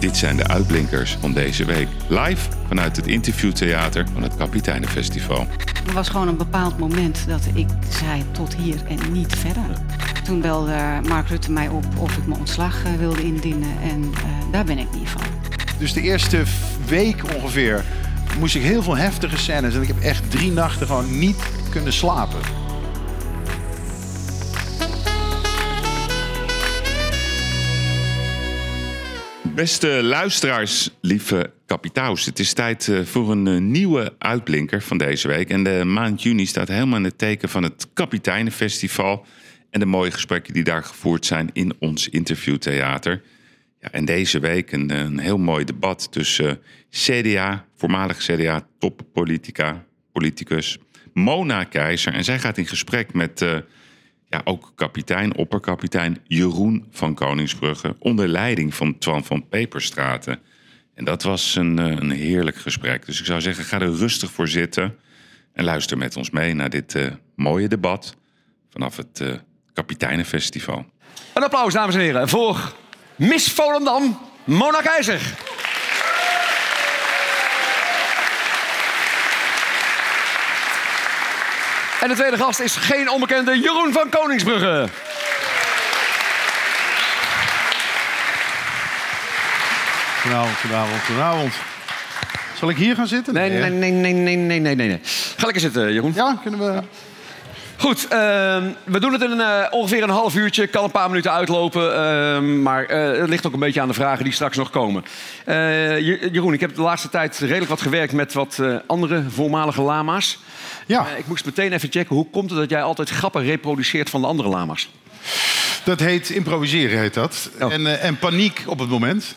Dit zijn de uitblinkers van deze week. Live vanuit het interviewtheater van het Kapiteinenfestival. Er was gewoon een bepaald moment dat ik zei tot hier en niet verder. Toen belde Mark Rutte mij op of ik mijn ontslag eh, wilde indienen en uh, daar ben ik niet van. Dus de eerste week ongeveer moest ik heel veel heftige scènes en ik heb echt drie nachten gewoon niet kunnen slapen. Beste luisteraars, lieve kapitaals. Het is tijd eh, voor een eh, nieuwe uitblinker van deze week. En de maand juni staat helemaal in het teken van het Kapiteinenfestival. En de mooie gesprekken die daar gevoerd zijn in ons interviewtheater. Ja, en deze week een, een heel mooi debat tussen CDA, voormalig CDA toppolitica, politicus, Mona Keizer. En zij gaat in gesprek met ja, ook kapitein, opperkapitein Jeroen van Koningsbrugge. Onder leiding van Twan van Peperstraten. En dat was een, een heerlijk gesprek. Dus ik zou zeggen, ga er rustig voor zitten. En luister met ons mee naar dit uh, mooie debat vanaf het uh, Kapiteinenfestival. Een applaus, dames en heren, voor Miss Volendam, Mona Keizer. En de tweede gast is geen onbekende Jeroen van Koningsbrugge. Goedenavond, goedenavond, goedenavond. Zal ik hier gaan zitten? Nee, nee, nee, nee, nee, nee, nee, nee. Ga lekker zitten, Jeroen. Ja, kunnen we... Goed, uh, we doen het in uh, ongeveer een half uurtje. Kan een paar minuten uitlopen. Uh, maar het ligt ook een beetje aan de vragen die straks nog komen. Jeroen, ik heb de laatste tijd redelijk wat gewerkt met wat andere voormalige lama's. Ja. ik moest meteen even checken. Hoe komt het dat jij altijd grappen reproduceert van de andere lama's? Dat heet improviseren, heet dat. Oh. En, en, paniek op het moment,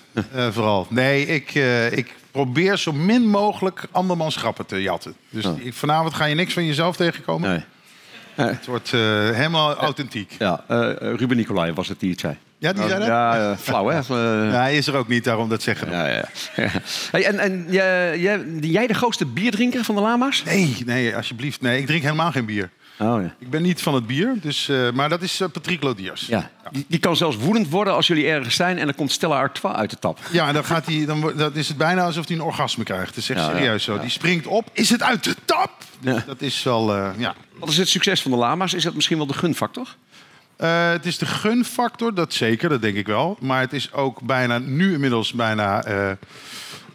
vooral. Nee, ik, ik probeer zo min mogelijk andermans grappen te jatten. Dus Oh. vanavond ga je niks van jezelf tegenkomen. Nee. Het wordt uh, helemaal authentiek. Ja, Ruben Nicolai was het die het zei. Ja, die zei dat? Ja, uh, flauw hè? ja, hij is er ook niet, daarom dat zeggen. Ja, ja. Hey, en en jij, jij de grootste bierdrinker van de lama's? Nee, nee, alsjeblieft. Nee, ik drink helemaal geen bier. Oh, ja. Ik ben niet van het bier, dus, uh, maar dat is uh, Patrick Lodiers. Ja. ja. Die, die, kan zelfs woedend worden als jullie ergens zijn en dan komt Stella Artois uit de tap. Ja, en dan, gaat hij, dan dat is het bijna alsof hij een orgasme krijgt. Dat is echt Ja, ja, serieus zo. Die springt op. Is het uit de tap? Dat is wel, uh, ja. Wat is het succes van de lama's? Is dat misschien wel de gunfactor? Uh, het is de gunfactor, dat zeker, dat denk ik wel. Maar het is ook bijna, nu inmiddels bijna, uh,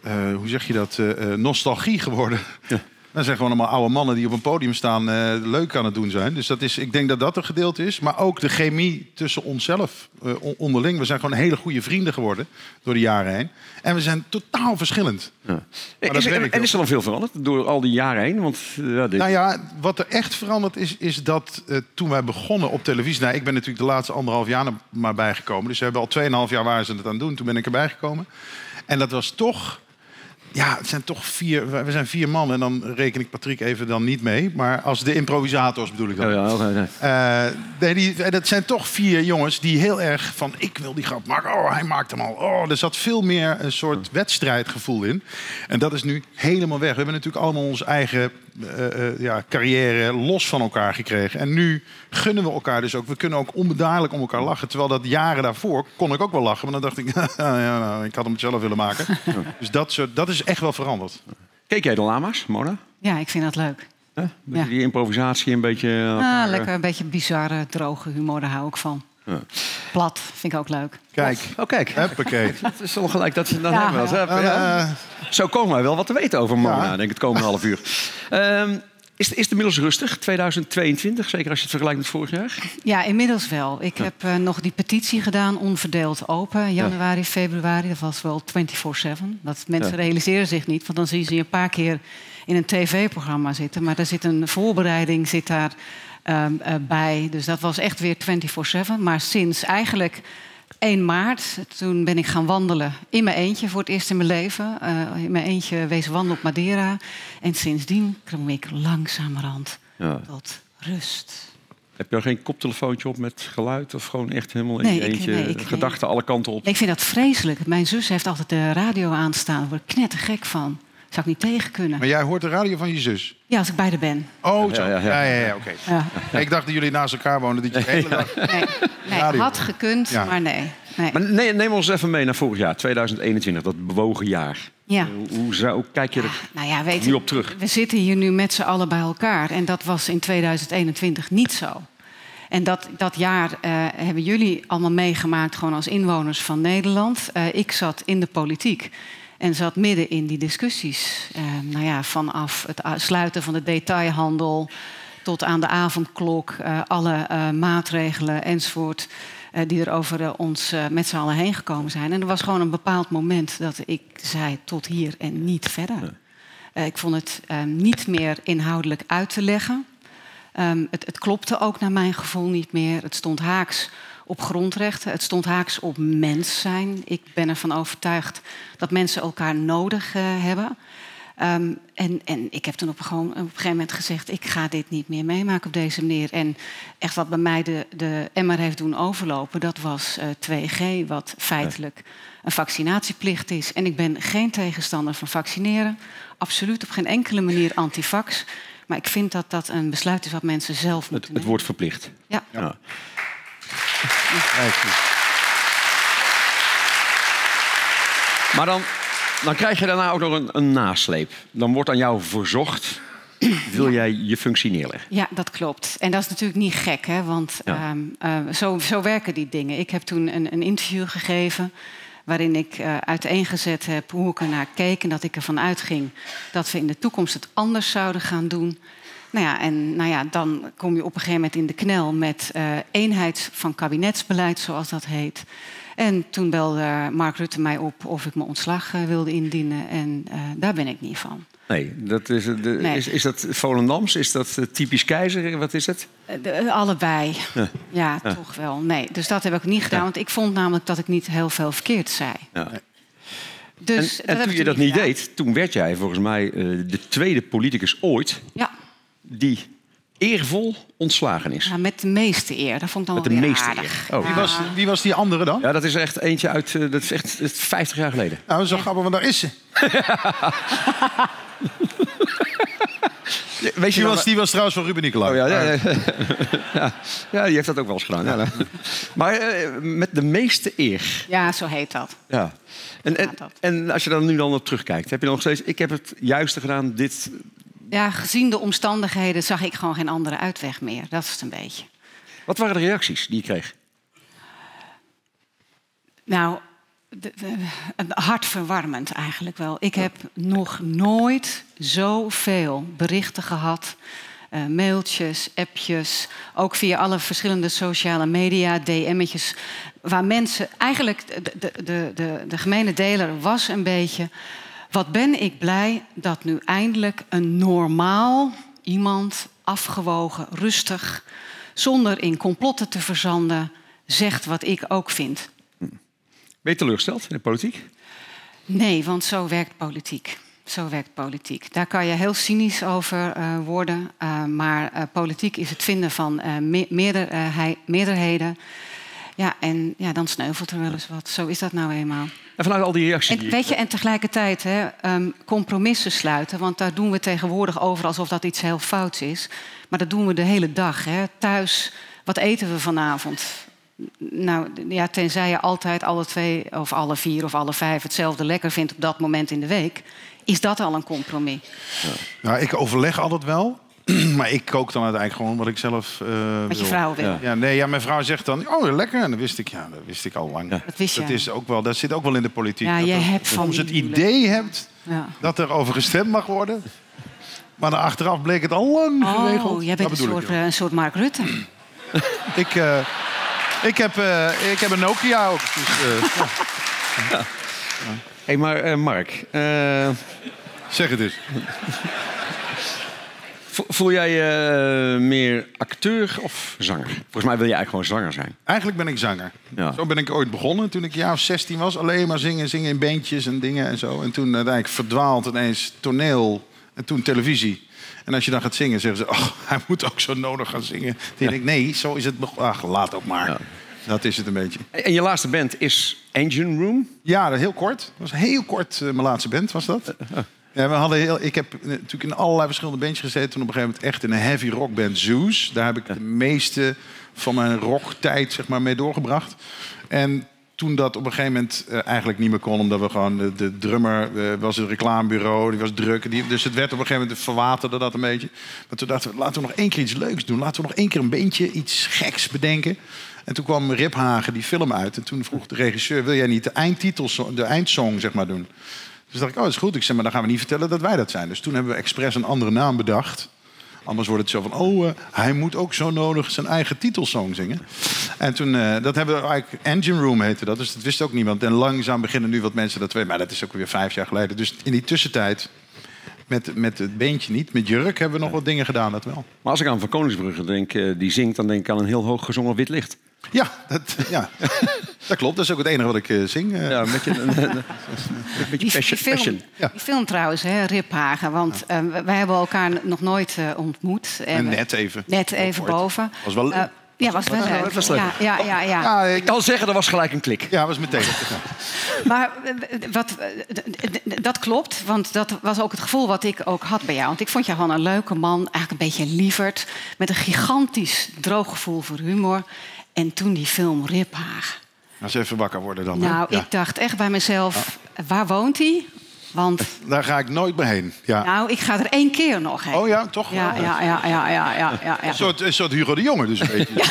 uh, hoe zeg je dat, nostalgie geworden. Ja. Dat zijn gewoon allemaal oude mannen die op een podium staan leuk aan het doen zijn. Dus dat is, ik denk dat dat een gedeelte is. Maar ook de chemie tussen onszelf onderling. We zijn gewoon hele goede vrienden geworden door de jaren heen. En we zijn totaal verschillend. Ja. Is er, en is er dan veel veranderd door al die jaren heen? Want, ja, dit... Nou ja, wat er echt veranderd is, is dat uh, toen wij begonnen op televisie... Nou, ik ben natuurlijk de laatste anderhalf jaar er maar bijgekomen. Dus we hebben al tweeënhalf jaar waren ze het aan het doen. Toen ben ik erbij gekomen. En dat was toch... Ja, het zijn toch vier... We zijn vier man en dan reken ik Patrick even dan niet mee. Maar als de improvisators bedoel ik dan. Oh, ja, okay, nee. Uh, nee, die, dat zijn toch vier jongens die heel erg van... ik wil die grap maken. Oh, hij maakt hem al. Oh, er zat veel meer een soort wedstrijdgevoel in. En dat is nu helemaal weg. We hebben natuurlijk allemaal onze eigen ja, carrière los van elkaar gekregen. En nu gunnen we elkaar dus ook. We kunnen ook onbedaarlijk om elkaar lachen. Terwijl dat jaren daarvoor kon ik ook wel lachen. Maar dan dacht ik, ja, nou, ik had hem het zelf willen maken. dus dat, soort, dat is echt wel veranderd. Keek jij de lama's, Mona? Ja, ik vind dat leuk. Huh? Ja. Die improvisatie een beetje... Elkaar... Ah, lekker, een beetje bizarre, droge humor, daar hou ik van. Ja. Plat, vind ik ook leuk. Kijk, oh, kijk. Huppakee. Dat is ongelijk dat ze dan Ja, hebben. ja. Ja. Ja. Zo komen wij wel wat te weten over Mona, Ja. denk ik, het komende half uur. Um, is, is het inmiddels rustig, 2022, zeker als je het vergelijkt met vorig jaar? Ja, inmiddels wel. Ik heb uh, nog die petitie gedaan, onverdeeld open. Januari, februari, dat was wel 24-7. Dat mensen Ja. realiseren zich niet, want dan zien ze je een paar keer in een tv-programma zitten. Maar er zit een voorbereiding zit daar um, uh, bij. Dus dat was echt weer 24-7. Maar sinds eigenlijk 1 maart, toen ben ik gaan wandelen in mijn eentje voor het eerst in mijn leven. Uh, in mijn eentje wezen wandelen op Madeira. En sindsdien kom ik langzamerhand Ja. tot rust. Heb je er geen koptelefoontje op met geluid? Of gewoon echt helemaal in Nee, je eentje, nee, ik- gedachten alle kanten op? Ik vind dat vreselijk. Mijn zus heeft altijd de radio aanstaan. Daar word ik knettergek van. Zou ik niet tegen kunnen. Maar jij hoort de radio van je zus? Ja, als ik bij de ben. Oh, zo. Ja, Ja, ja, ja, ja. ja, oké. Ja. Ik dacht dat jullie naast elkaar woonden. Dat je de hele dag... Nee, had gekund, Ja. maar nee. nee. Maar neem, neem ons even mee naar vorig jaar, 2021, dat bewogen jaar. Ja. Hoe, hoe, zou- hoe kijk je er Nou ja, weet nu je, op terug? we zitten hier nu met z'n allen bij elkaar. En dat was in 2021 niet zo. En dat, dat jaar eh, hebben jullie allemaal meegemaakt, gewoon als inwoners van Nederland. Eh, ik zat in de politiek en zat midden in die discussies. Eh, nou ja, vanaf het sluiten van de detailhandel tot aan de avondklok, eh, alle eh, maatregelen enzovoort. eh, die er over eh, ons met z'n allen heen gekomen zijn. En er was gewoon een bepaald moment dat ik zei tot hier en niet verder. Ik vond het eh, niet meer inhoudelijk uit te leggen. Ehm, het, het klopte ook naar mijn gevoel niet meer. Het stond haaks op grondrechten. Het stond haaks op mens zijn. Ik ben ervan overtuigd dat mensen elkaar nodig eh, hebben. Ehm, en, en ik heb toen op een, gewoon, op een gegeven moment gezegd... ik ga dit niet meer meemaken op deze manier. En echt wat bij mij de, de emmer heeft doen overlopen... dat was eh 2G, wat feitelijk een vaccinatieplicht is. En ik ben geen tegenstander van vaccineren. Absoluut op geen enkele manier antivax. Maar ik vind dat dat een besluit is wat mensen zelf Het, moeten het wordt verplicht. Ja. Ja. Maar dan, dan krijg je daarna ook nog een, een nasleep. Dan wordt aan jou verzocht, wil jij je functie neerleggen? Ja, dat klopt. En dat is natuurlijk niet gek, hè? want Ja. ehm, eh, zo, zo werken die dingen. Ik heb toen een, een interview gegeven waarin ik eh, uiteengezet heb hoe ik ernaar keek... en dat ik ervan uitging dat we in de toekomst het anders zouden gaan doen. Nou ja, en nou ja, dan kom je op een gegeven moment in de knel met eh, eenheid van kabinetsbeleid, zoals dat heet. En toen belde Mark Rutte mij op of ik mijn ontslag eh, wilde indienen. En eh, daar ben ik niet van. Nee, dat is, de, Nee. Is, is dat Volendams? Is dat typisch keizer? Wat is het? De- allebei. Ja, toch wel. Nee, dus dat heb ik niet gedaan. Want ik vond namelijk dat ik niet heel veel verkeerd zei. Ja. Dus en toen je dat niet gedaan. deed, toen werd jij volgens mij de tweede politicus ooit Ja, die eervol ontslagen is. ja, met de meeste eer. Dat vond ik dan Met de meeste aardig. eer. Oh. Wie was, wie was die andere dan? Ja, dat is echt eentje uit, eh, dat is echt dat is 50 jaar geleden. Nou, zo grappig, want daar is ze. Weet je Die was, die was trouwens van Ruben Nicolai. Oh, ja, ja, ja. ja, ja, die heeft dat ook wel eens gedaan. Ja. Maar eh, met de meeste eer. Ja, zo heet dat. Ja. En, en, en als je dan nu dan op terugkijkt, heb je dan nog steeds... Ik heb het juiste gedaan, dit... Ja, gezien de omstandigheden zag ik gewoon geen andere uitweg meer. Dat is het een beetje. Wat waren de reacties die je kreeg? Nou, de- de- een hartverwarmend eigenlijk wel. Ik heb nog nooit zoveel berichten gehad. eh, mailtjes, appjes, ook via alle verschillende sociale media, DM'tjes. Waar mensen eigenlijk, de, de, de, de, de gemene deler was een beetje. Wat ben ik blij dat nu eindelijk een normaal iemand, afgewogen, rustig, zonder in complotten te verzanden, zegt wat ik ook vind. Ben je teleurgesteld in de politiek? Nee, want zo werkt politiek. Zo werkt politiek. Daar kan je heel cynisch over eh, worden. eh, maar eh, politiek is het vinden van meerderheden. Ja, en ja, dan sneuvelt er wel eens wat. Zo is dat nou eenmaal. En vanuit al die reacties... die En, weet je, en tegelijkertijd hè, ehm, compromissen sluiten. Want daar doen we tegenwoordig over alsof dat iets heel fouts is. Maar dat doen we de hele dag. Hè. Thuis, wat eten we vanavond? Nou, ja, tenzij je altijd alle twee of alle vier of alle vijf hetzelfde lekker vindt op dat moment in de week, is dat al een compromis. Nou, ik overleg altijd wel. Maar ik kook dan uiteindelijk gewoon wat ik zelf eh Wat je wil. vrouw wil. Ja. Ja, nee, ja, mijn vrouw zegt dan, oh, lekker. En dat wist ik, ja, dat wist ik al lang. Ja. Dat wist je. Dat, is ook wel, dat zit ook wel in de politiek. Ja, dat je er hebt soms het idee hebt Ja. dat er over gestemd mag worden. Maar dan achteraf bleek het al lang geregeld. Oh, jij bent een soort, ik, eh, een soort Mark Rutte. ik, eh, ik, heb, eh, ik heb een Nokia ook. Dus, eh, ja, Hé, maar eh, Mark, eh, zeg het eens. Vo- voel jij je eh, meer acteur of zanger? Volgens mij wil je eigenlijk gewoon zanger zijn. Eigenlijk ben ik zanger. Ja. Zo ben ik ooit begonnen toen ik jaar of 16 was. Alleen maar zingen, zingen in bandjes en dingen en zo. En toen uiteindelijk verdwaald ineens toneel en toen televisie. En als je dan gaat zingen, zeggen ze... Oh, hij moet ook zo nodig gaan zingen. Dan denk ik, nee, zo is het... beg- Ach, laat ook maar. Ja. Dat is het een beetje. En je laatste band is Engine Room. Ja, heel kort. Dat was heel kort, eh, mijn laatste band was dat. Ja, we hadden heel, ik heb natuurlijk in allerlei verschillende bandjes gezeten. Toen op een gegeven moment echt in een heavy rock band Zeus. Daar heb ik de meeste van mijn rocktijd zeg maar, mee doorgebracht. En toen dat op een gegeven moment eh, eigenlijk niet meer kon... omdat we gewoon... De, de drummer eh, was een reclamebureau, die was druk. Die, dus het werd op een gegeven moment... verwaterde dat een beetje. Maar toen dachten we, laten we nog één keer iets leuks doen. Laten we nog één keer een beentje iets geks bedenken. En toen kwam Riphagen die film uit. En toen vroeg de regisseur... wil jij niet de eindtitel, de eindsong zeg maar doen? Dus dacht ik, oh, dat is goed. Ik zei, maar dan gaan we niet vertellen dat wij dat zijn. Dus toen hebben we expres een andere naam bedacht. Anders wordt het zo van, oh, eh, hij moet ook zo nodig zijn eigen titelsong zingen. En toen, eh, dat hebben we eigenlijk, Engine Room heette dat, dus dat wist ook niemand. En langzaam beginnen nu wat mensen dat weten, maar dat is ook weer vijf jaar geleden. Dus in die tussentijd, met, met het beentje niet, met Jurk hebben we nog wat dingen gedaan, dat wel. Maar als ik aan Van Koningsbrugge denk, eh, die zingt, dan denk ik aan een heel hoog gezongen wit licht. Ja, dat, ja. dat klopt. Dat is ook het enige wat ik uh, zing. Uh. Ja, een beetje, een, een, Die, passion. die film, passion. Ja. die film trouwens, hè, Riphagen. Want eh, wij hebben elkaar nog nooit eh, ontmoet. En net even. Net even Kort. boven. Was wel. Eh, ja, was wel Ja, leuk. het was leuk. Ja, ja, ja, ja. Ja, Ik kan zeggen, er was gelijk een klik. ja, was meteen. Maar eh, wat, eh, dat klopt, want dat was ook het gevoel wat ik ook had bij jou. Want ik vond jou gewoon een leuke man, eigenlijk een beetje lieverd... met een gigantisch droog gevoel voor humor. En toen die film Riphagen. Als even wakker worden dan. Nou, Ja. ik dacht echt bij mezelf, waar woont hij? Want, Daar ga ik nooit meer heen. Ja. nou, ik ga er één keer nog heen. Oh ja, toch? Ja, ja, ja, ja, ja, ja, ja, ja. Een soort, een soort Hugo de Jonge dus een beetje.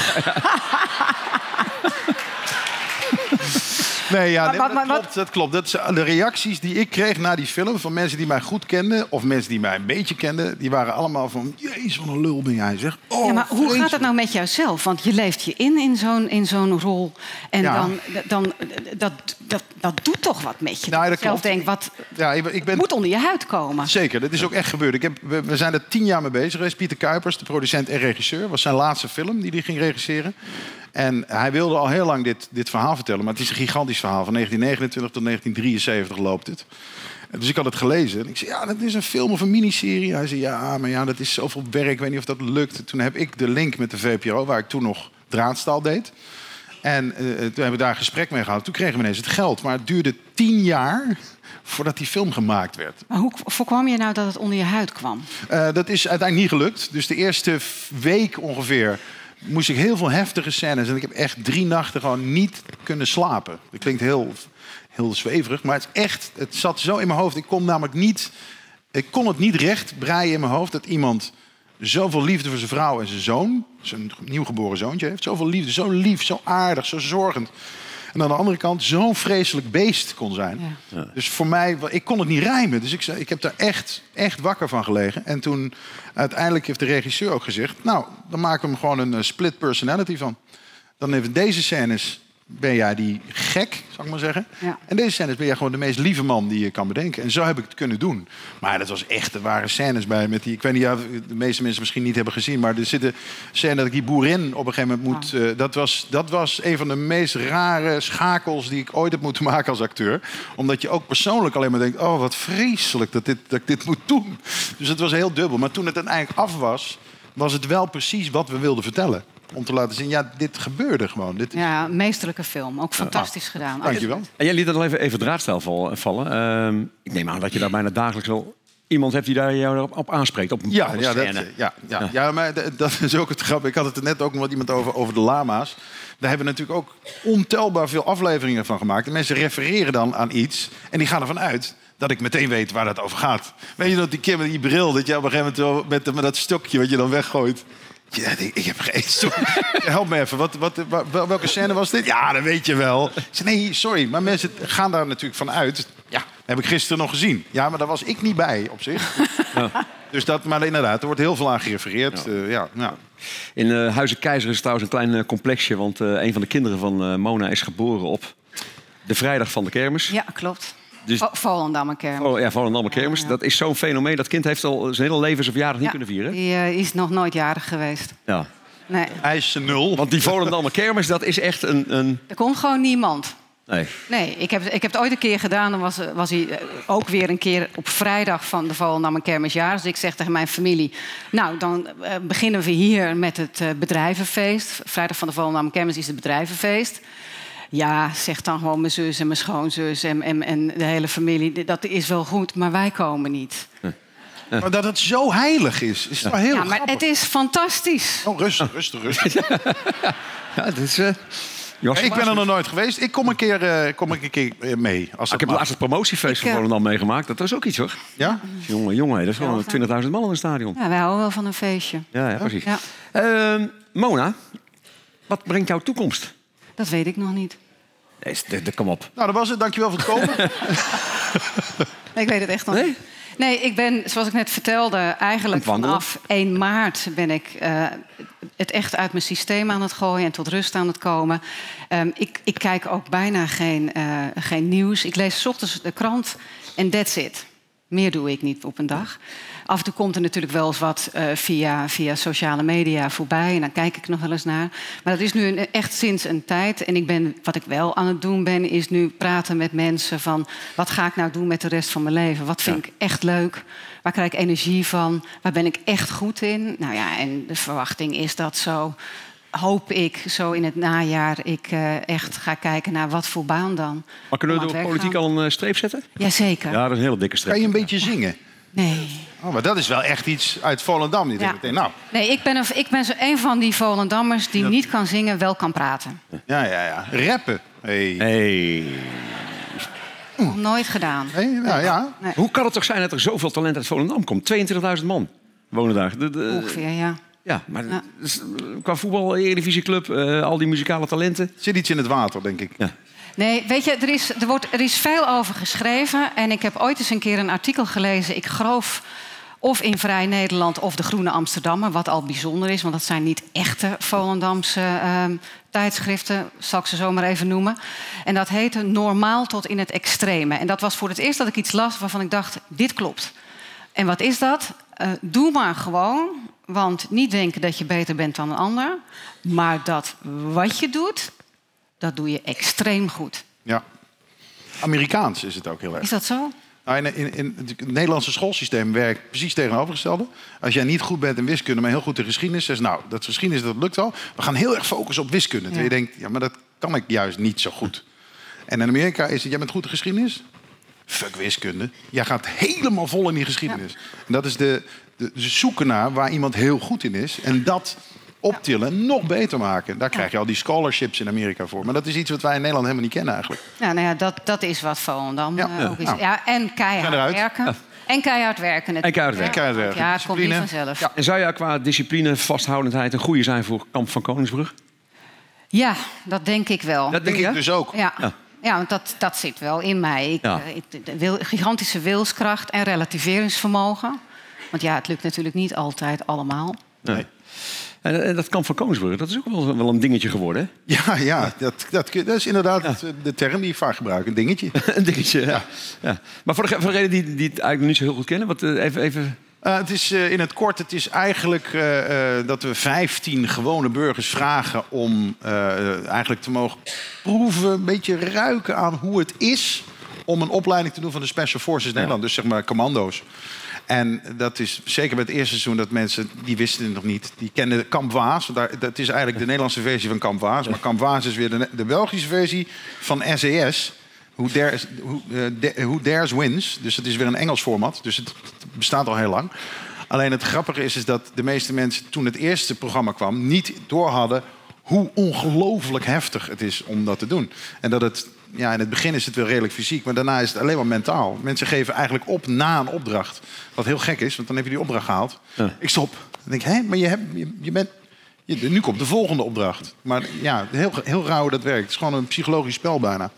Nee, ja, nee, Maar- maar- dat, klopt, dat klopt. Dat is- de reacties die ik kreeg na die film van mensen die mij goed kenden... of mensen die mij een beetje kenden... die waren allemaal van... Jezus, wat een lul ben jij, zeg. Oh, Ja, maar hoe gaat het nou met jouzelf? Want je leeft je in in zo'n, in zo'n rol. En Ja. dan, dan dat, dat, dat doet toch wat met je. Nou, Dat zelf denkt, wat Ja, ik, ben- ik ben... moet onder je huid komen? Zeker, dat is ook echt gebeurd. Ik heb, we, we zijn er tien jaar mee bezig geweest. Pieter Kuipers, de producent en regisseur, was zijn laatste film die hij ging regisseren. En hij wilde al heel lang dit, dit verhaal vertellen, maar het is een gigantisch verhaal. Van 1929 tot 1973 loopt het. Dus ik had het gelezen. En ik zei, ja, dat is een film of een miniserie. Hij zei, ja, maar ja, dat is zoveel werk. Ik weet niet of dat lukt. Toen heb ik de link met de VPRO, waar ik toen nog draadstaal deed. En eh, toen hebben we daar een gesprek mee gehad. Toen kregen we ineens het geld. Maar het duurde tien jaar voordat die film gemaakt werd. Maar hoe voorkwam je nou dat het onder je huid kwam? Eh, dat is uiteindelijk niet gelukt. Dus de eerste week ongeveer moest ik heel veel heftige scènes. En ik heb echt drie nachten gewoon niet kunnen slapen. Dat klinkt heel, heel zweverig, maar het is echt. Het zat zo in mijn hoofd. Ik kon namelijk niet. Ik kon het niet recht breien in mijn hoofd dat iemand zoveel liefde voor zijn vrouw en zijn zoon, zijn nieuwgeboren zoontje heeft, zoveel liefde, zo lief, zo aardig, zo zorgend. En aan de andere kant zo'n vreselijk beest kon zijn. Dus voor mij, ik kon het niet rijmen. Dus ik, zei, ik heb daar echt, echt wakker van gelegen. En toen uiteindelijk heeft de regisseur ook gezegd... nou, dan maken we hem gewoon een eh, split personality van. Dan even deze scènes ben jij die gek, zal ik maar zeggen. Ja. En deze scènes ben jij gewoon de meest lieve man die je kan bedenken. En zo heb ik het kunnen doen. Maar dat was echt, er waren scènes bij met die... Ik weet niet, de meeste mensen misschien niet hebben gezien... maar er zit een scène dat ik die boerin op een gegeven moment moet... eh, dat, was, dat was een van de meest rare schakels die ik ooit heb moeten maken als acteur. Omdat je ook persoonlijk alleen maar denkt... oh, wat vreselijk dat, dit, dat ik dit moet doen. Dus het was heel dubbel. Maar toen het uiteindelijk af was... was het wel precies wat we wilden vertellen. Om te laten zien, ja, dit gebeurde gewoon. Dit is... Ja, meesterlijke film. Ook fantastisch gedaan. Dankjewel. En jij liet het al even, even draadstijl vallen. Ehm, ik neem aan dat je daar bijna dagelijks wel iemand hebt die daar jou op, op aanspreekt. Op een Ja, ja, dat, eh, ja, ja. ja. maar dat is ook het grap. Ik had het er net ook nog met iemand over, over de lama's. Daar hebben we natuurlijk ook ontelbaar veel afleveringen van gemaakt. En mensen refereren dan aan iets en die gaan ervan uit dat ik meteen weet waar dat over gaat. Weet je dat die keer met die bril, dat je op een gegeven moment wel met, met dat stokje wat je dan weggooit. Ja, ik, ik heb geen. Help me even, wat, wat, wa- welke scène was dit? Ja, dat weet je wel. Zei, nee, sorry, maar mensen gaan daar natuurlijk van uit. Ja, heb ik gisteren nog gezien. Ja, maar daar was ik niet bij op zich. Dus dat, maar inderdaad, er wordt heel veel aan gerefereerd. Ja. ja, ja. In eh, Huizen Keizer is trouwens een klein eh, complexje. Want eh, een van de kinderen van eh, Mona is geboren op de vrijdag van de kermis. Ja, klopt. Dus-. Volendam een kermis. Oh, ja, Volendam kermis. Ja, ja. Dat is zo'n fenomeen. Dat kind heeft al zijn hele leven zijn verjaardag niet kunnen vieren. Die eh, is nog nooit jarig geweest. Ja. Nee. IJs nul. Want die Volendammer kermis, dat is echt een... een... Er komt gewoon niemand. Nee. Nee, ik heb, ik heb het ooit een keer gedaan. Dan was, was hij eh, ook weer een keer op vrijdag van de Volendam kermisjaar. Dus ik zeg tegen mijn familie... nou, dan eh, beginnen we hier met het eh, bedrijvenfeest. Vrijdag van de Volendam kermis is het bedrijvenfeest. Ja, zeg dan gewoon mijn zus en mijn schoonzus en, en, en de hele familie. Dat is wel goed, maar wij komen niet. Maar dat het zo heilig is, is toch heel ja, maar grappig. het is fantastisch. Oh, rustig, rustig, rustig. Ja, dat is... eh ik ben er nog nooit geweest. Ik kom een keer, eh, kom ik een keer eh, mee. Als Ik dat heb laatst het promotiefeest Ik, van Volendam meegemaakt. Dat was ook iets, hoor. Ja? Jongen, jongen, dat is gewoon 20.000 man in een stadion. Ja, wij houden wel van een feestje. Ja, ja precies. Ja, Ehm, Mona, wat brengt jouw toekomst? Dat weet ik nog niet. Nee, kom op. Nou, dat was het. Dankjewel voor het komen. Nee, ik weet het echt nog Nee? niet. Nee, ik ben, zoals ik net vertelde, eigenlijk vanaf 1 maart ben ik eh, het echt uit mijn systeem aan het gooien en tot rust aan het komen. Ehm, ik, ik kijk ook bijna geen, eh, geen nieuws. Ik lees 's ochtends de krant en that's it. Meer doe ik niet op een dag. Af en toe komt er natuurlijk wel eens wat eh, via, via sociale media voorbij. En dan kijk ik nog wel eens naar. Maar dat is nu een, echt sinds een tijd. En ik ben, wat ik wel aan het doen ben, is nu praten met mensen van... wat ga ik nou doen met de rest van mijn leven? Wat vind ik echt leuk? Waar krijg ik energie van? Waar ben ik echt goed in? Nou ja, en de verwachting is dat zo... Hoop ik zo in het najaar ik eh, echt ga kijken naar wat voor baan dan. Maar kunnen we werk politiek gaan. al een eh, streep zetten? Jazeker. Ja, dat is een hele dikke streep. Kan je een beetje zingen? Nee. Oh, maar dat is wel echt iets uit Volendam. Die Ja. meteen, nou, Nee, ik ben, een, ik ben zo een van die Volendammers die niet kan zingen, wel kan praten. ja, ja, ja. Rappen. Hey. Nooit gedaan. Hey, nou ja. Nee, Hoe kan het toch zijn dat er zoveel talent uit Volendam komt? 22.000 man wonen daar. De- de- ongeveer, ja. Ja, maar Ja. dus, qua voetbal, Eredivisieclub, eh al die muzikale talenten. Zit iets in het water, denk ik. Ja. Nee, weet je, er is, er, wordt, er is veel over geschreven. En ik heb ooit eens een keer een artikel gelezen. Ik geloof of in Vrij Nederland of de Groene Amsterdammer. Wat al bijzonder is, want dat zijn niet echte Volendamse ehm, tijdschriften. Zal ik ze zo maar even noemen. En dat heette Normaal tot in het extreme. En dat was voor het eerst dat ik iets las waarvan ik dacht, dit klopt. En wat is dat? Eh, doe maar gewoon. Want niet denken dat je beter bent dan een ander. Maar dat wat je doet, dat doe je extreem goed. Ja. Amerikaans is het ook heel Is erg. dat zo? Nou, in, in, in het Nederlandse schoolsysteem werkt precies tegenovergestelde. Als jij niet goed bent in wiskunde, maar heel goed in geschiedenis... zegt nou, dat geschiedenis dat lukt al. We gaan heel erg focussen op wiskunde. Terwijl je denkt, ja, maar dat kan ik juist niet zo goed. En in Amerika is het, jij bent goed in geschiedenis? Fuck wiskunde. Jij gaat helemaal vol in die geschiedenis. En dat is de, de, de zoeken naar waar iemand heel goed in is. En dat optillen, nog beter maken. Daar krijg je al die scholarships in Amerika voor. Maar dat is iets wat wij in Nederland helemaal niet kennen eigenlijk. Ja, nou ja, dat, dat is wat Volendam Ja. eh, ook is. Nou. Ja, en keihard eruit. werken. En keihard werken natuurlijk. En keihard werken. En keihard werken. Ja, het komt niet Discipline. vanzelf. Ja. Ja. En zou jij qua discipline, vasthoudendheid een goede zijn voor Kamp van Koningsbrug? dat denk ik wel. Dat Denk ik dus ook. Ja. Ja. Ja. want dat, dat zit wel in mij. Ik, Ja. eh, ik- wil, gigantische wilskracht en relativeringsvermogen. Want ja, het lukt natuurlijk niet altijd allemaal. Nee. En, en dat Kamp van Koningsbrug, dat is ook wel, wel een dingetje geworden. hè? Ja, ja dat, dat, dat is inderdaad de term die ik vaak gebruik. Een dingetje. een dingetje, ja. ja. Maar voor, de, voor degenen die, die het eigenlijk niet zo heel goed kennen, wat, eh, even, even Eh, het is eh, in het kort, het is eigenlijk eh, dat we 15 gewone burgers vragen om eigenlijk te mogen proeven, een beetje ruiken aan hoe het is om een opleiding te doen van de Special Forces Nederland. Dus zeg maar commando's. En dat is zeker bij het eerste seizoen dat mensen, die wisten het nog niet. Die kenden Kamp Waas. Daar, dat is eigenlijk de Nederlandse versie van Kamp Waas. Maar Kamp Waas is weer de, de Belgische versie van SES. Who dares, who, eh, da- who dares wins. Dus het is weer een Engels format. Dus het bestaat al heel lang. Alleen het grappige is, is dat de meeste mensen toen het eerste programma kwam... niet doorhadden hoe ongelooflijk heftig het is om dat te doen. En dat het, ja, in het begin is het wel redelijk fysiek, maar daarna is het alleen maar mentaal. Mensen geven eigenlijk op na een opdracht. Wat heel gek is, want dan heb je die opdracht gehaald. Ja. Ik stop. Dan denk ik, hé, maar je, hebt, je, je bent... je- nu komt de volgende opdracht. Maar ja, heel, heel rauw dat werkt. Het is gewoon een psychologisch spel bijna.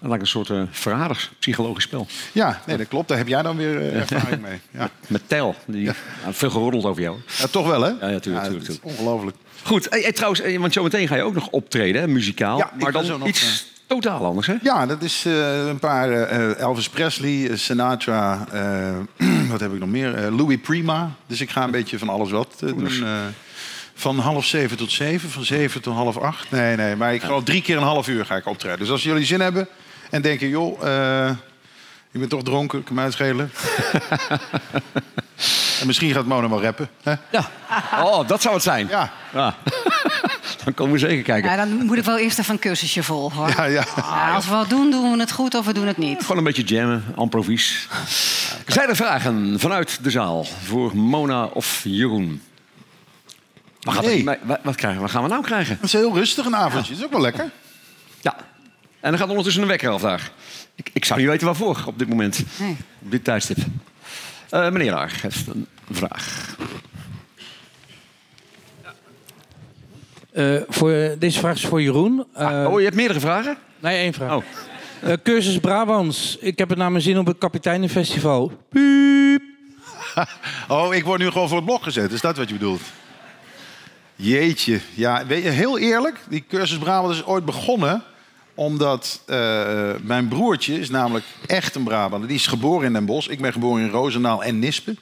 Dat lijkt een soort uh, verraders, psychologisch spel. Ja, nee, dat klopt. Daar heb jij dan weer eh, ervaring mee. Ja. Met Tel, die ja. veel geroddeld over jou. ja, toch wel, hè? Ja, ja, tuurlijk, tuurlijk, Ongelooflijk. Goed, hey, hey, trouwens, eh, want zometeen ga je ook nog optreden, hè, muzikaal. Ja, maar ga dan nog, iets totaal anders, hè? Ja, dat is een paar Elvis Presley, Sinatra, wat heb ik nog meer? Louis Prima. Dus ik ga een beetje van alles wat doen. van half zeven tot zeven, van zeven tot half acht. Nee, nee, maar ik geloof drie keer een half uur ga ik optreden. Dus als jullie zin hebben en denken, joh, eh je bent toch dronken, kan mij uitschelen. en misschien gaat Mona wel rappen. Hè? Ja. Oh, dat zou het zijn. Ja. Ja. Dan komen we zeker kijken. Ja, dan moet ik wel eerst even een cursusje volgen hoor. Ja, ja. Ja, als we wat doen, doen we het goed of we doen het niet. Gewoon een beetje jammen, improvies. Zijn er vragen vanuit de zaal voor Mona of Jeroen? Wat, gaat er- Nee. wat krijgen, wat gaan we nou krijgen? Het is heel rustig een avondje. Dat is ook wel lekker. Ja. En dan gaat ondertussen een wekker af daar. Ik, ik zou niet weten waarvoor op dit moment. Nee. Op dit tijdstip. Eh, meneer Laar heeft een vraag. Eh, voor, deze vraag is voor Jeroen. Eh, oh, je hebt meerdere vragen? Nee, één vraag. Oh. Eh, cursus Brabants. Ik heb het naar mijn zin op het Kapiteinenfestival. Piep. Oh, ik word nu gewoon voor het blok gezet. Is dat wat je bedoelt? Jeetje. Ja, weet je, heel eerlijk. Die cursus Brabant is ooit begonnen omdat eh, mijn broertje is namelijk echt een Brabander. Die is geboren in Den Bosch. Ik ben geboren in Roosendaal en Nispen.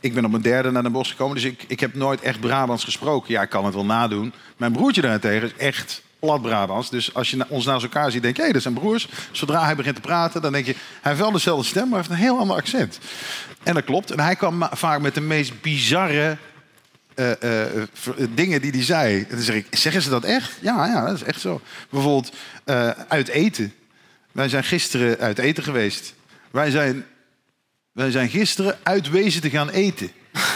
Ik ben op mijn derde naar Den Bosch gekomen. Dus ik, ik heb nooit echt Brabants gesproken. Ja, ik kan het wel nadoen. Mijn broertje daarentegen is echt plat Brabants. Dus als je ons naast elkaar ziet, denk je... hé, dat zijn broers. Zodra hij begint te praten, dan denk je... hij heeft wel dezelfde stem, maar heeft een heel ander accent. En dat klopt. En hij kwam vaak met de meest bizarre eh, eh, dingen die hij zei. En dan zeg ik, zeggen ze dat echt? Ja, ja, dat is echt zo. Bijvoorbeeld eh, uit eten. Wij zijn gisteren uit eten geweest. Wij zijn, wij zijn gisteren uit wezen te gaan eten.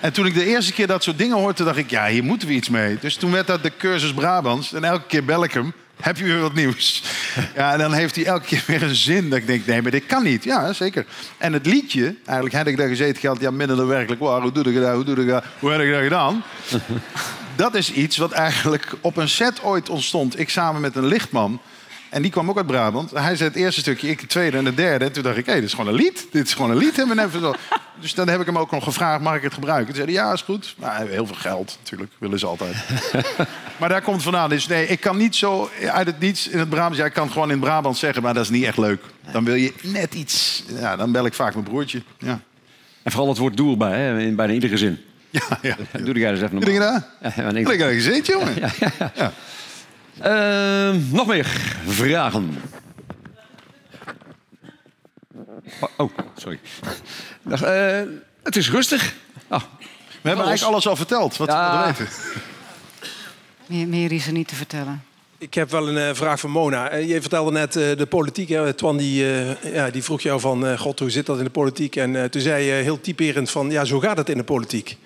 En toen ik de eerste keer dat soort dingen hoorde, dacht ik, ja, hier moeten we iets mee. Dus toen werd dat de cursus Brabants. En elke keer bel ik hem. Heb je weer wat nieuws? Ja, en dan heeft hij elke keer weer een zin. Dat ik denk, nee, maar dit kan niet. Ja, zeker. En het liedje, eigenlijk had ik daar gezeten gehad. Ja, minder dan werkelijk waar. Hoe doe ik dat? Hoe doe ik dat? Hoe heb ik dat gedaan? dat is iets wat eigenlijk op een set ooit ontstond. Ik samen met een lichtman. En die kwam ook uit Brabant. Hij zei het eerste stukje, ik het tweede en het derde. En toen dacht ik, hé, dit is gewoon een lied. Dit is gewoon een lied. hebben net zo. Dus dan heb ik hem ook nog gevraagd, mag ik het gebruiken? Toen zei hij, ja, is goed. Maar heel veel geld, natuurlijk. Willen ze altijd. maar daar komt het vandaan. Dus nee, ik kan niet zo uit het niets in het Brabant... Ja, ik kan gewoon in het Brabant zeggen, maar dat is niet echt leuk. Dan wil je net iets... Ja, dan bel ik vaak mijn broertje. Ja, En vooral het woord doel bij, hè, in bijna iedere zin. ja, ja. Doe jij dus even Doe je normaal. dat? Ja, ik- Ik heb gezeten, jongen. Ja. Ehm, nog meer vragen. Oh, Oh, sorry. Dag, eh, het is rustig. Ah, We hebben eigenlijk alles al verteld, wat Ja. we weten. Meer, meer is er niet te vertellen. Ik heb wel een eh, vraag voor Mona. Eh, je vertelde net eh, de politiek. Hè? Twan die, eh, ja, die vroeg jou van... eh, God, hoe zit dat in de politiek? En eh, toen zei je heel typerend van... Ja, zo gaat het in de politiek.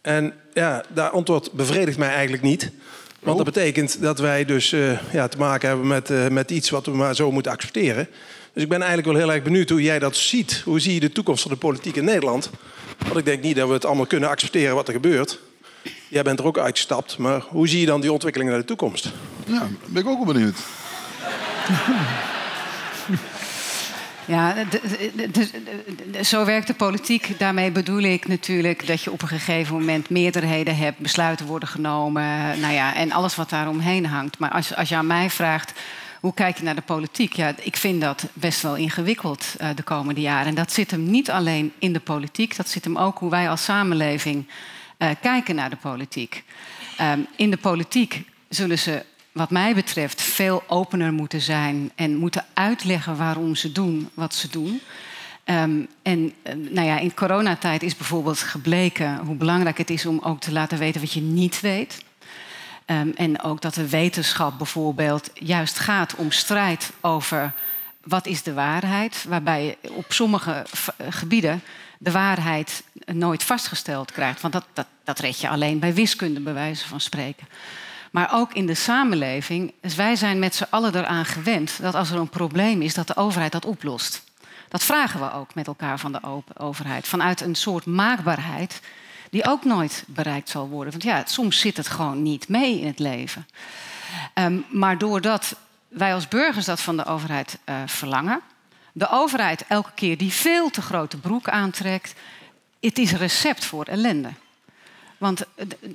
En ja, dat antwoord bevredigt mij eigenlijk niet. Want dat betekent dat wij dus eh, ja, te maken hebben met, eh, met iets... wat we maar zo moeten accepteren. Dus ik ben eigenlijk wel heel erg benieuwd hoe jij dat ziet. Hoe zie je de toekomst van de politiek in Nederland? Want ik denk niet dat we het allemaal kunnen accepteren wat er gebeurt. Jij bent er ook uitgestapt. Maar hoe zie je dan die ontwikkeling naar de toekomst? Ja, ben ik ook wel benieuwd. Ja, de- zo werkt de politiek. Daarmee bedoel ik natuurlijk dat je op een gegeven moment meerderheden hebt, besluiten worden genomen, nou ja, en alles wat daaromheen hangt. Maar als, als je aan mij vraagt, hoe kijk je naar de politiek? Ja, ik vind dat best wel ingewikkeld eh, de komende jaren. En dat zit hem niet alleen in de politiek, dat zit hem ook hoe wij als samenleving eh, kijken naar de politiek. Ehm, in de politiek zullen ze, wat mij betreft, veel opener moeten zijn en moeten uitleggen waarom ze doen wat ze doen. Ehm, en eh, nou ja, in coronatijd is bijvoorbeeld gebleken hoe belangrijk het is om ook te laten weten wat je niet weet. Ehm, en ook dat de wetenschap bijvoorbeeld juist gaat om strijd over wat is de waarheid, waarbij op sommige eh, gebieden de waarheid nooit vastgesteld krijgt. Want dat, dat, dat red je alleen bij wiskunde, bij wijze van spreken. Maar ook in de samenleving, dus wij zijn met z'n allen eraan gewend dat als er een probleem is, dat de overheid dat oplost. Dat vragen we ook met elkaar van de overheid. Vanuit een soort maakbaarheid die ook nooit bereikt zal worden. Want ja, soms zit het gewoon niet mee in het leven. Ehm, maar doordat wij als burgers dat van de overheid eh, verlangen, de overheid elke keer die veel te grote broek aantrekt, het is recept voor ellende. Want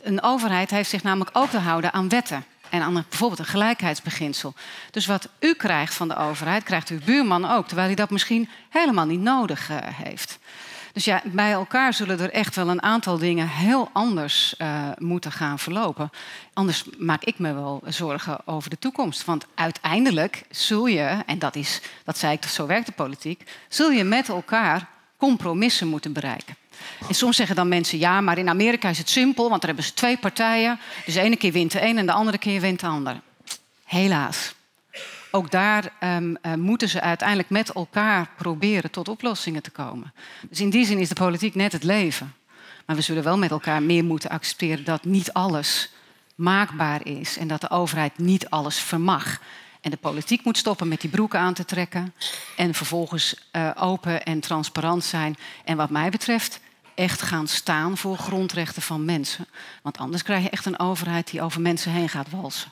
een overheid heeft zich namelijk ook te houden aan wetten. En aan bijvoorbeeld een gelijkheidsbeginsel. Dus wat u krijgt van de overheid, krijgt uw buurman ook. Terwijl hij dat misschien helemaal niet nodig eh, heeft. Dus ja, bij elkaar zullen er echt wel een aantal dingen heel anders eh, moeten gaan verlopen. Anders maak ik me wel zorgen over de toekomst. Want uiteindelijk zul je, en dat, is, dat zei ik, zo werkt de politiek, zul je met elkaar compromissen moeten bereiken. En soms zeggen dan mensen, ja, maar in Amerika is het simpel, want daar hebben ze twee partijen. Dus de ene keer wint de een en de andere keer wint de ander. Helaas. Ook daar um, uh, moeten ze uiteindelijk met elkaar proberen tot oplossingen te komen. Dus in die zin is de politiek net het leven. Maar we zullen wel met elkaar meer moeten accepteren dat niet alles maakbaar is en dat de overheid niet alles vermag. En de politiek moet stoppen met die broeken aan te trekken en vervolgens uh, open en transparant zijn. En wat mij betreft echt gaan staan voor grondrechten van mensen. Want anders krijg je echt een overheid die over mensen heen gaat walsen.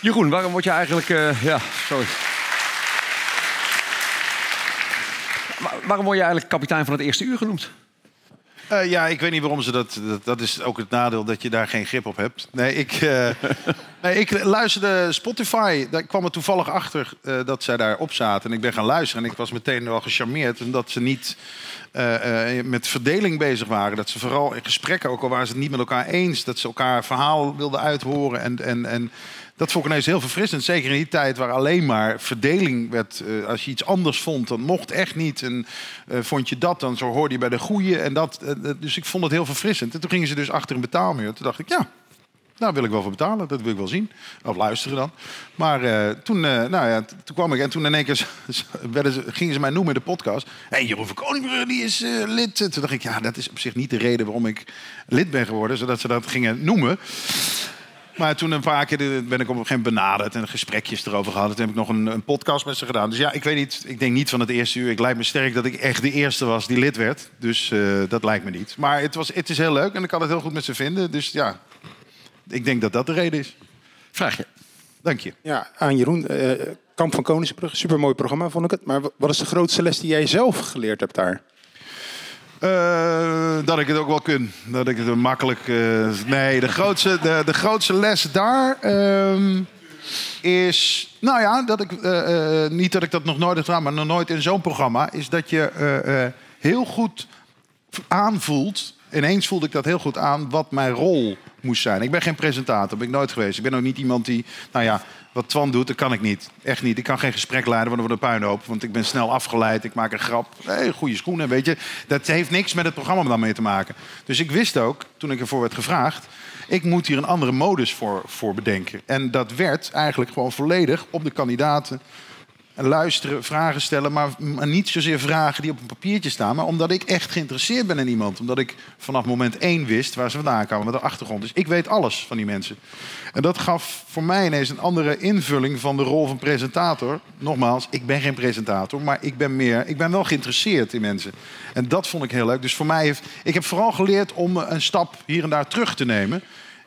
Jeroen, waarom word je eigenlijk. Uh, ja, sorry. Waarom word je eigenlijk kapitein van het eerste uur genoemd? Uh, ja, ik weet niet waarom ze dat, dat, dat. is ook het nadeel dat je daar geen grip op hebt. Nee, ik, uh, nee, ik luisterde Spotify. Daar kwam er toevallig achter uh, dat zij daar op zaten. En ik ben gaan luisteren. En ik was meteen wel gecharmeerd. Omdat ze niet met verdeling bezig waren. Dat ze vooral in gesprekken, ook al waren ze het niet met elkaar eens. Dat ze elkaar verhaal wilden uithoren. En, en, en dat vond ik ineens heel verfrissend. Zeker in die tijd waar alleen maar verdeling werd. Uh, als je iets anders vond, dan mocht echt niet. En uh, vond je dat, dan zo hoorde je bij de goeie. En dat, uh, dus ik vond het heel verfrissend. En toen gingen ze dus achter een betaalmuur. Toen dacht ik, ja, daar wil ik wel voor betalen. Dat wil ik wel zien. Of luisteren dan. Maar toen, nou ja, toen kwam ik en toen in één keer ze, gingen ze mij noemen in de podcast. Hé, hey, Jeroen van die is lid. Toen dacht ik, ja, dat is op zich niet de reden waarom ik lid ben geworden. Zodat ze dat gingen noemen. Maar toen een paar keer ben ik op een gegeven moment benaderd en gesprekjes erover gehad. Toen heb ik nog een, een, podcast met ze gedaan. Dus ja, ik weet niet. Ik denk niet van het eerste uur. Ik lijkt me sterk dat ik echt de eerste was die lid werd. Dus uh, dat lijkt me niet. Maar het, was, het is heel leuk en ik kan het heel goed met ze vinden. Dus ja, ik denk dat dat de reden is. Vraag je. Dank je. Ja, aan Jeroen. Uh, Kamp van Koningsbrug, supermooi programma vond ik het. Maar wat is de grootste les die jij zelf geleerd hebt daar? Uh, dat ik het ook wel kun. Dat ik het makkelijk. Uh, nee, de grootste, de, de grootste les daar uh, is. Nou ja, dat ik, uh, niet dat ik dat nog nooit heb gedaan, maar nog nooit in zo'n programma. Is dat je heel goed aanvoelt. Ineens voelde ik dat heel goed aan wat mijn rol moest zijn. Ik ben geen presentator, ben ik nooit geweest. Ik ben ook niet iemand die. Nou ja, wat Twan doet, dat kan ik niet. Echt niet. Ik kan geen gesprek leiden, want dan wordt een puinhoop. Want ik ben snel afgeleid, ik maak een grap. Hey, goede schoenen, weet je. Dat heeft niks met het programma dan mee te maken. Dus ik wist ook, toen ik ervoor werd gevraagd... ik moet hier een andere modus voor, voor bedenken. En dat werd eigenlijk gewoon volledig op de kandidaten luisteren, vragen stellen, maar, niet zozeer vragen die op een papiertje staan, maar omdat ik echt geïnteresseerd ben in iemand. Omdat ik vanaf moment één wist waar ze vandaan kwamen, met de achtergrond. Dus ik weet alles van die mensen. En dat gaf voor mij ineens een andere invulling van de rol van presentator. Nogmaals, ik ben geen presentator, maar ik ben, meer, ik ben wel geïnteresseerd in mensen. En dat vond ik heel leuk. Dus voor mij heeft, ik heb vooral geleerd om een stap hier en daar terug te nemen.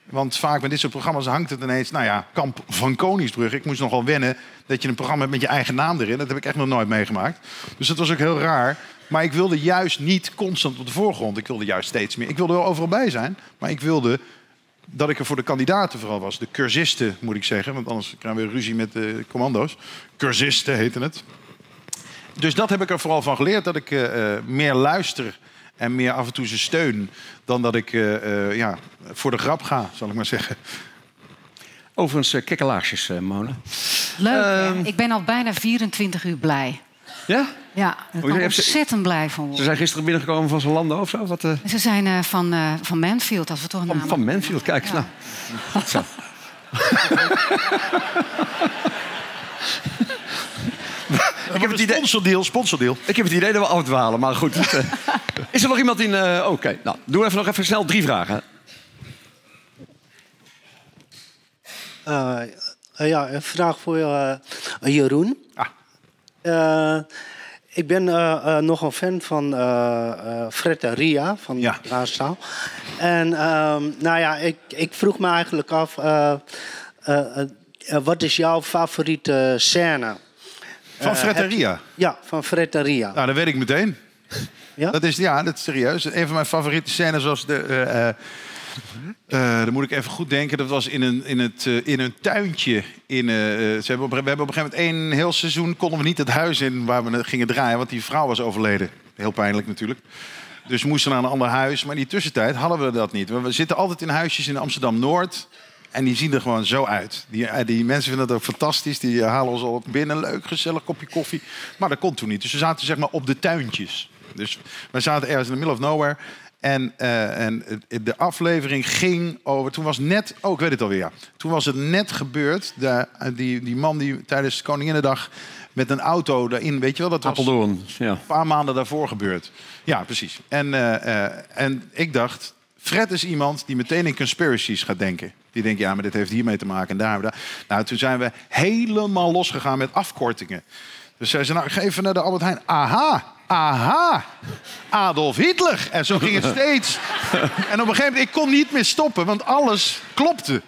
Want vaak met dit soort programma's hangt het ineens, nou ja, Kamp van Koningsbrug. Ik moest nogal wennen dat je een programma hebt met je eigen naam erin. Dat heb ik echt nog nooit meegemaakt. Dus dat was ook heel raar. Maar ik wilde juist niet constant op de voorgrond. Ik wilde juist steeds meer. Ik wilde wel overal bij zijn. Maar ik wilde dat ik er voor de kandidaten vooral was. De cursisten, moet ik zeggen. Want anders krijgen we ruzie met de commando's. Cursisten heten het. Dus dat heb ik er vooral van geleerd. Dat ik uh, meer luister en meer af en toe ze steun dan dat ik uh, ja, voor de grap ga, zal ik maar zeggen. Overigens, uh, kikkelaarsjes, Mona. Leuk, uh, ik ben al bijna 24 uur blij. Ja? Ja, ben ik ontzettend blij van worden. Ze zijn gisteren binnengekomen van Zalando of zo? Wat, Ze zijn van, van Manfield, als we toch een van, naam Van Manfield, kijk. Ja. Nou. Zo. ik heb het idee... Sponsordeal, sponsordeal. Ik heb het idee dat we afdwalen, maar goed. Is er nog iemand in... Uh, Oké, okay. nou, doen we even nog even snel drie vragen. Uh, uh, ja, een vraag voor Jeroen. Ah. ik ben nog een fan van Fred en Ria van ja. Raaszaal. En ehm, nou ja, ik, ik vroeg me eigenlijk af... wat is jouw favoriete scène? Van Fred en Ria? Ja, van Fred en Ria. Nou, dat weet ik meteen. Ja? Dat is, ja, dat is serieus. Een van mijn favoriete scènes was de... Uh, uh, dan moet ik even goed denken. Dat was in een, in het, uh, in een tuintje. In, ze hebben we hebben op een gegeven moment één heel seizoen... konden we niet het huis in waar we gingen draaien... want die vrouw was overleden. Heel pijnlijk natuurlijk. Dus we moesten naar een ander huis. Maar in die tussentijd hadden we dat niet. We zitten altijd in huisjes in Amsterdam-Noord... En die zien er gewoon zo uit. Die, die mensen vinden dat ook fantastisch. Die halen ons al binnen. Leuk, gezellig kopje koffie. Maar dat kon toen niet. Dus we zaten zeg maar op de tuintjes. Dus we zaten ergens in the middle of nowhere. En, eh, en de aflevering ging over. Toen was net. Oh, ik weet het alweer. Ja. Toen was het net gebeurd. De, die, die man die tijdens Koninginnedag. met een auto daarin. Weet je wel, dat was Apeldoorn, ja. een paar maanden daarvoor gebeurd. Ja, precies. En, eh, eh, en ik dacht, Fred is iemand die meteen in conspiracies gaat denken. Die denkt, ja, maar dit heeft hiermee te maken en daar. daar. Nou, toen zijn we helemaal losgegaan met afkortingen. Dus zij zei, nou, ik ga even naar de Albert Heijn. Aha, aha, Adolf Hitler. En zo ging het steeds. En op een gegeven moment, ik kon niet meer stoppen, want alles klopte.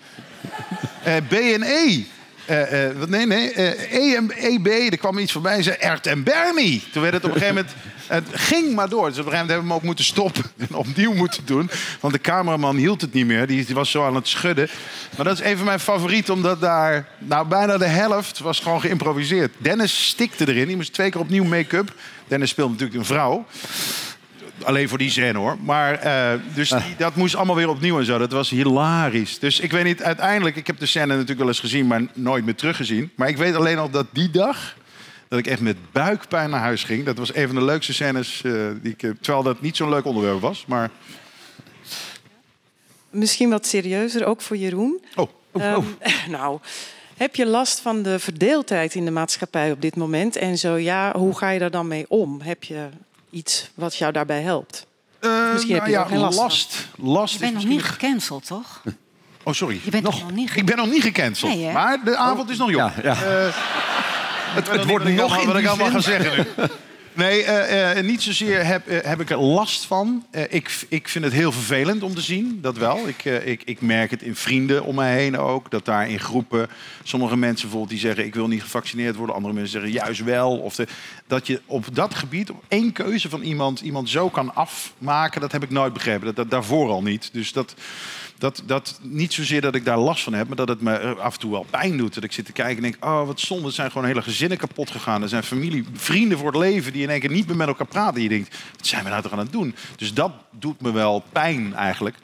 Eh, B en E. Eh, eh, nee, nee. E en EB, er kwam iets voorbij en zei Ert en Bernie. Toen werd het op een gegeven moment... Het ging maar door. Dus op een gegeven moment hebben we hem ook moeten stoppen. En opnieuw moeten doen. Want de cameraman hield het niet meer. Die, die was zo aan het schudden. Maar dat is een van mijn favorieten. Omdat daar... Nou, bijna de helft was gewoon geïmproviseerd. Dennis stikte erin. Die moest twee keer opnieuw make-up. Dennis speelt natuurlijk een vrouw. Alleen voor die scène hoor. Maar eh, dus die, dat moest allemaal weer opnieuw en zo. Dat was hilarisch. Dus ik weet niet, uiteindelijk, ik heb de scène natuurlijk wel eens gezien, maar nooit meer teruggezien. Maar ik weet alleen nog dat die dag, dat ik echt met buikpijn naar huis ging. Dat was een van de leukste scènes eh, die ik. eh, terwijl dat niet zo'n leuk onderwerp was. Maar. Misschien wat serieuzer, ook voor Jeroen. Oh, Ehm, nou, heb je last van de verdeeldheid in de maatschappij op dit moment? En zo ja, hoe ga je daar dan mee om? Heb je iets wat jou daarbij helpt? eh, Misschien heb je nou geen last van. last. Last Je is bent nog niet gecanceld, toch? Oh, sorry. Je bent nog niet Ik ben nog niet gecanceld. Nee, hè? maar de avond is nog jong. Ja, ja. Eh, het, het wordt nog wat ik allemaal ga in zeggen nu. Nee, eh, eh, niet zozeer heb, eh, heb ik er last van. Ik, ik vind het heel vervelend om te zien, dat wel. Ik, ik, ik merk het in vrienden om mij heen ook. Dat daar in groepen sommige mensen bijvoorbeeld die zeggen... ik wil niet gevaccineerd worden. Andere mensen zeggen juist wel. Of dat je op dat gebied, op één keuze van iemand... iemand zo kan afmaken, dat heb ik nooit begrepen. Dat, dat, daarvoor al niet. Dus dat... Dat, dat, niet zozeer dat ik daar last van heb, maar dat het me af en toe wel pijn doet. Dat ik zit te kijken en denk, oh wat zonde, er zijn gewoon hele gezinnen kapot gegaan. Er zijn familie, vrienden voor het leven die in één keer niet meer met elkaar praten. Je denkt, wat zijn we nou toch aan het doen? Dus dat doet me wel pijn eigenlijk.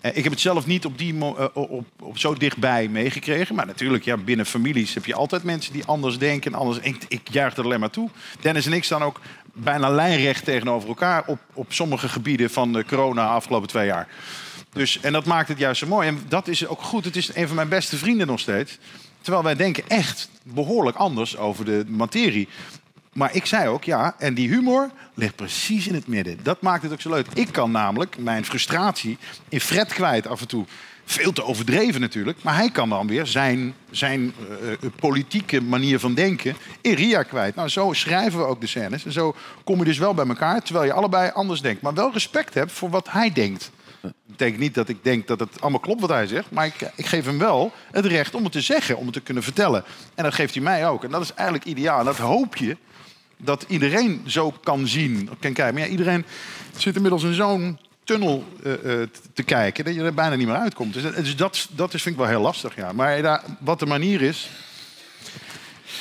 Eh, Ik heb het zelf niet op, die, eh, op, op zo dichtbij meegekregen. Maar natuurlijk, ja, binnen families heb je altijd mensen die anders denken. En anders, ik, ik juich er alleen maar toe. Dennis en ik staan ook bijna lijnrecht tegenover elkaar... op, op sommige gebieden van de corona afgelopen twee jaar. Dus, en dat maakt het juist zo mooi. En dat is ook goed. Het is een van mijn beste vrienden nog steeds. Terwijl wij denken echt behoorlijk anders over de materie. Maar ik zei ook, ja, en die humor ligt precies in het midden. Dat maakt het ook zo leuk. Ik kan namelijk mijn frustratie in Fred kwijt af en toe. Veel te overdreven natuurlijk. Maar hij kan dan weer zijn, zijn eh, eh, politieke manier van denken in Ria kwijt. Nou, zo schrijven we ook de scènes. En zo kom je dus wel bij elkaar, terwijl je allebei anders denkt. Maar wel respect hebt voor wat hij denkt. Betekent niet dat ik denk dat het allemaal klopt wat hij zegt. Maar ik, ik geef hem wel het recht om het te zeggen, om het te kunnen vertellen. En dat geeft hij mij ook. En dat is eigenlijk ideaal. En dat hoop je dat iedereen zo kan zien. Kan kijken. Maar ja, iedereen zit inmiddels in zo'n tunnel eh, eh, te kijken... dat je er bijna niet meer uitkomt. Dus, dat- dus dat, dat is, vind ik wel heel lastig, ja. Maar wat de manier is...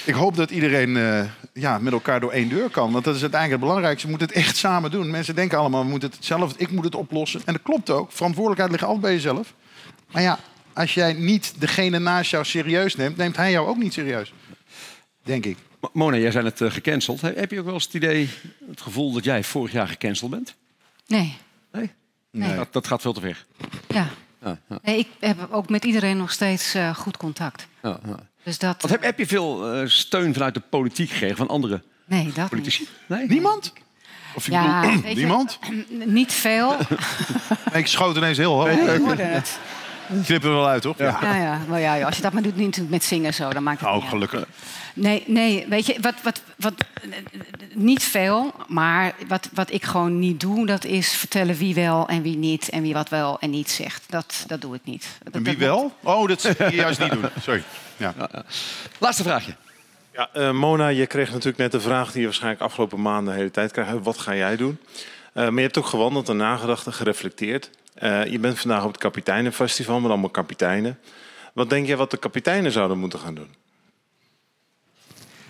Ik hoop dat iedereen eh, ja, met elkaar door één deur kan. Want dat is uiteindelijk het belangrijkste. We moeten het echt samen doen. Mensen denken allemaal, we moeten het zelf, ik moet het oplossen. En dat klopt ook. Verantwoordelijkheid ligt altijd bij jezelf. Maar ja, als jij niet degene naast jou serieus neemt... neemt hij jou ook niet serieus. Denk ik. Mona, jij zijn het eh, gecanceld. He- Heb je ook wel eens het idee, het gevoel dat jij vorig jaar gecanceld bent? Nee. Nee? Nee. Dat, dat gaat veel te ver. Ja. Ja, ja, Nee, ik heb ook met iedereen nog steeds eh, goed contact. ja, ja. Dus dat... Want heb, heb je veel eh, steun vanuit de politiek gekregen van andere Nee, dat niet. politici? Nee? Niemand? Of je Ja, weet je- niemand? Niet veel. Nee, ik schoot ineens heel hoog. Nee, ik hoorde het. Knip er wel uit, toch? Ja. Ja, ja. Maar ja, als je dat maar doet niet met zingen zo, dan maakt het Oh, niet uit. gelukkig. Nee, nee, weet je, wat, wat, wat, niet veel. Maar wat, wat ik gewoon niet doe, dat is vertellen wie wel en wie niet. En wie wat wel en niet zegt. Dat, dat doe ik niet. Dat, En wie dat- wel? Oh, dat zie je juist niet doen. Sorry. Ja. Laatste vraagje. Ja, eh, Mona, je kreeg natuurlijk net de vraag die je waarschijnlijk afgelopen maanden de hele tijd krijgt. Wat ga jij doen? Eh, maar je hebt ook gewandeld en nagedacht en gereflecteerd. Eh, je bent vandaag op het Kapiteinenfestival met allemaal kapiteinen. Wat denk jij wat de kapiteinen zouden moeten gaan doen?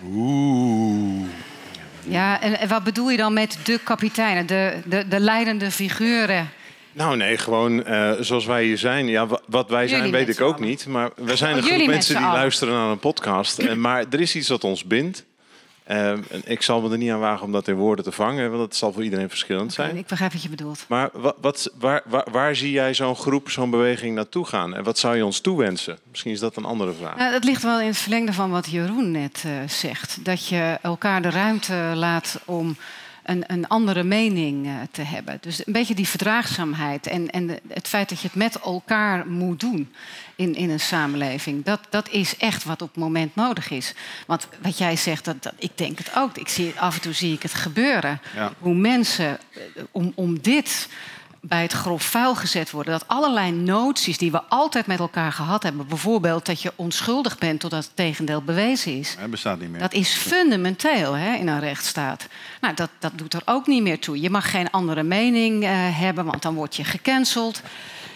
Oeh. Ja, en, wat bedoel je dan met de kapiteinen, de, de, de leidende figuren? Nou nee, gewoon eh, zoals wij hier zijn. Ja, wa- wat wij zijn Jullie weet ik ook allen. niet. Maar we zijn Oh, een groep mensen die luisteren naar een podcast. En, maar er is iets dat ons bindt. Eh, en ik zal me er niet aan wagen om dat in woorden te vangen, want dat zal voor iedereen verschillend zijn. Ik begrijp wat je bedoelt. Maar wat, wat, waar, waar, waar zie jij zo'n groep, zo'n beweging naartoe gaan? En wat zou je ons toewensen? Misschien is dat een andere vraag. Nou, het ligt wel in het verlengde van wat Jeroen net eh, zegt. Dat je elkaar de ruimte laat om een, een andere mening eh, te hebben. Dus een beetje die verdraagzaamheid en, en het feit dat je het met elkaar moet doen in, in een samenleving. Dat, dat is echt wat op het moment nodig is. Want wat jij zegt, dat, dat, ik denk het ook. Ik zie, af en toe zie ik het gebeuren. Ja. Hoe mensen eh, om, om dit bij het grof vuil gezet worden. Dat allerlei noties die we altijd met elkaar gehad hebben... bijvoorbeeld dat je onschuldig bent totdat het tegendeel bewezen is... Hij bestaat niet meer. Dat is fundamenteel hè, in een rechtsstaat. Nou, dat, dat doet er ook niet meer toe. Je mag geen andere mening eh, hebben, want dan word je gecanceld.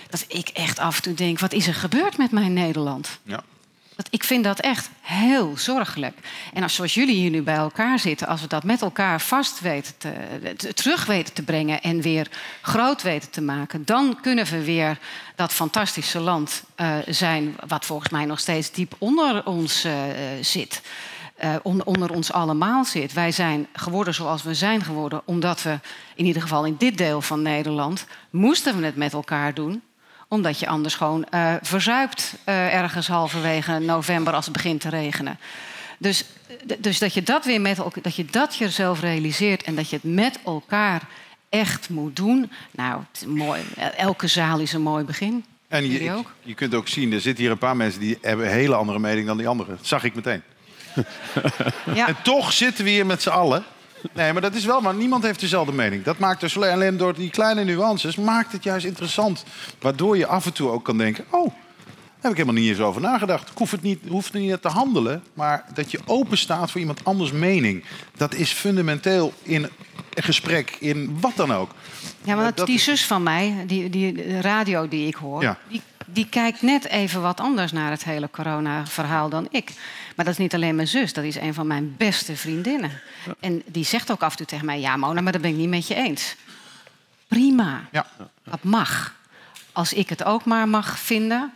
Dat ik echt af en toe denk, wat is er gebeurd met mijn Nederland? Ja. Ik vind dat echt heel zorgelijk. En als zoals jullie hier nu bij elkaar zitten, als we dat met elkaar vast weten te, te- terug weten te brengen en weer groot weten te maken, dan kunnen we weer dat fantastische land eh, zijn, wat volgens mij nog steeds diep onder ons eh, zit. eh, onder ons allemaal zit. Wij zijn geworden zoals we zijn geworden, omdat we in ieder geval in dit deel van Nederland moesten we het met elkaar doen omdat je anders gewoon eh, verzuipt eh, ergens halverwege november als het begint te regenen. Dus, d- dus dat je dat weer met dat je dat jezelf realiseert en dat je het met elkaar echt moet doen. Nou, mooi. Elke zaal is een mooi begin. En je, ook? je kunt ook zien, er zitten hier een paar mensen die hebben een hele andere mening dan die anderen. Dat zag ik meteen. Ja. En toch zitten we hier met z'n allen. Nee, maar dat is wel, maar niemand heeft dezelfde mening. Dat maakt dus alleen door die kleine nuances, maakt het juist interessant. Waardoor je af en toe ook kan denken, oh, daar heb ik helemaal niet eens over nagedacht. Ik hoef het niet, hoef niet te handelen, maar dat je open staat voor iemand anders mening. Dat is fundamenteel in een gesprek, in wat dan ook. Ja, maar dat, die zus van mij, die, die radio die ik hoor, Ja. die, die kijkt net even wat anders naar het hele corona-verhaal dan ik. Maar dat is niet alleen mijn zus, dat is een van mijn beste vriendinnen. En die zegt ook af en toe tegen mij: Ja, Mona, maar dat ben ik niet met je eens. Prima, Ja. dat mag. Als ik het ook maar mag vinden.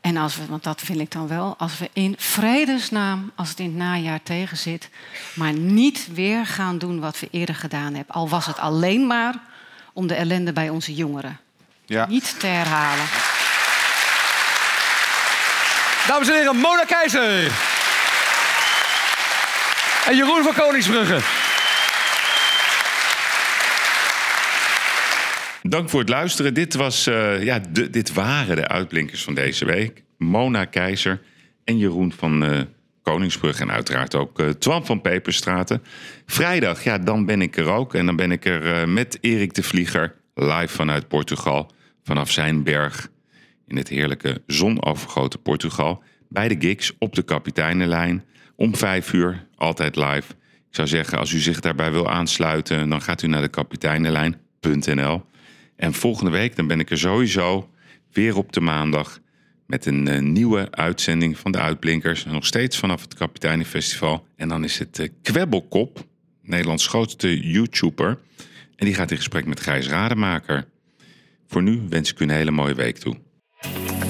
En als we, want dat vind ik dan wel, als we in vredesnaam, als het in het najaar tegenzit, maar niet weer gaan doen wat we eerder gedaan hebben. Al was het alleen maar om de ellende bij onze jongeren Ja. niet te herhalen. Dames en heren, Mona Keizer. En Jeroen van Koningsbrugge. Dank voor het luisteren. Dit, was, eh, ja, dit waren de uitblinkers van deze week. Mona Keizer en Jeroen van eh, Koningsbrug. En uiteraard ook eh, Twan van Peperstraten. Vrijdag, ja, dan ben ik er ook. En dan ben ik er met Erik de Vlieger live vanuit Portugal. Vanaf zijn berg in het heerlijke zonovergoten Portugal. Bij de gigs op de Kapiteinenlijn. Om vijf uur, altijd live. Ik zou zeggen, als u zich daarbij wil aansluiten... dan gaat u naar de kapiteinenlijn.nl. En volgende week dan ben ik er sowieso weer op de maandag... met een eh, nieuwe uitzending van de Uitblinkers. Nog steeds vanaf het Kapiteinenfestival. En dan is het eh, Kwebbelkop, Nederlands grootste YouTuber. En die gaat in gesprek met Gijs Rademaker. Voor nu wens ik u een hele mooie week toe. Thank you.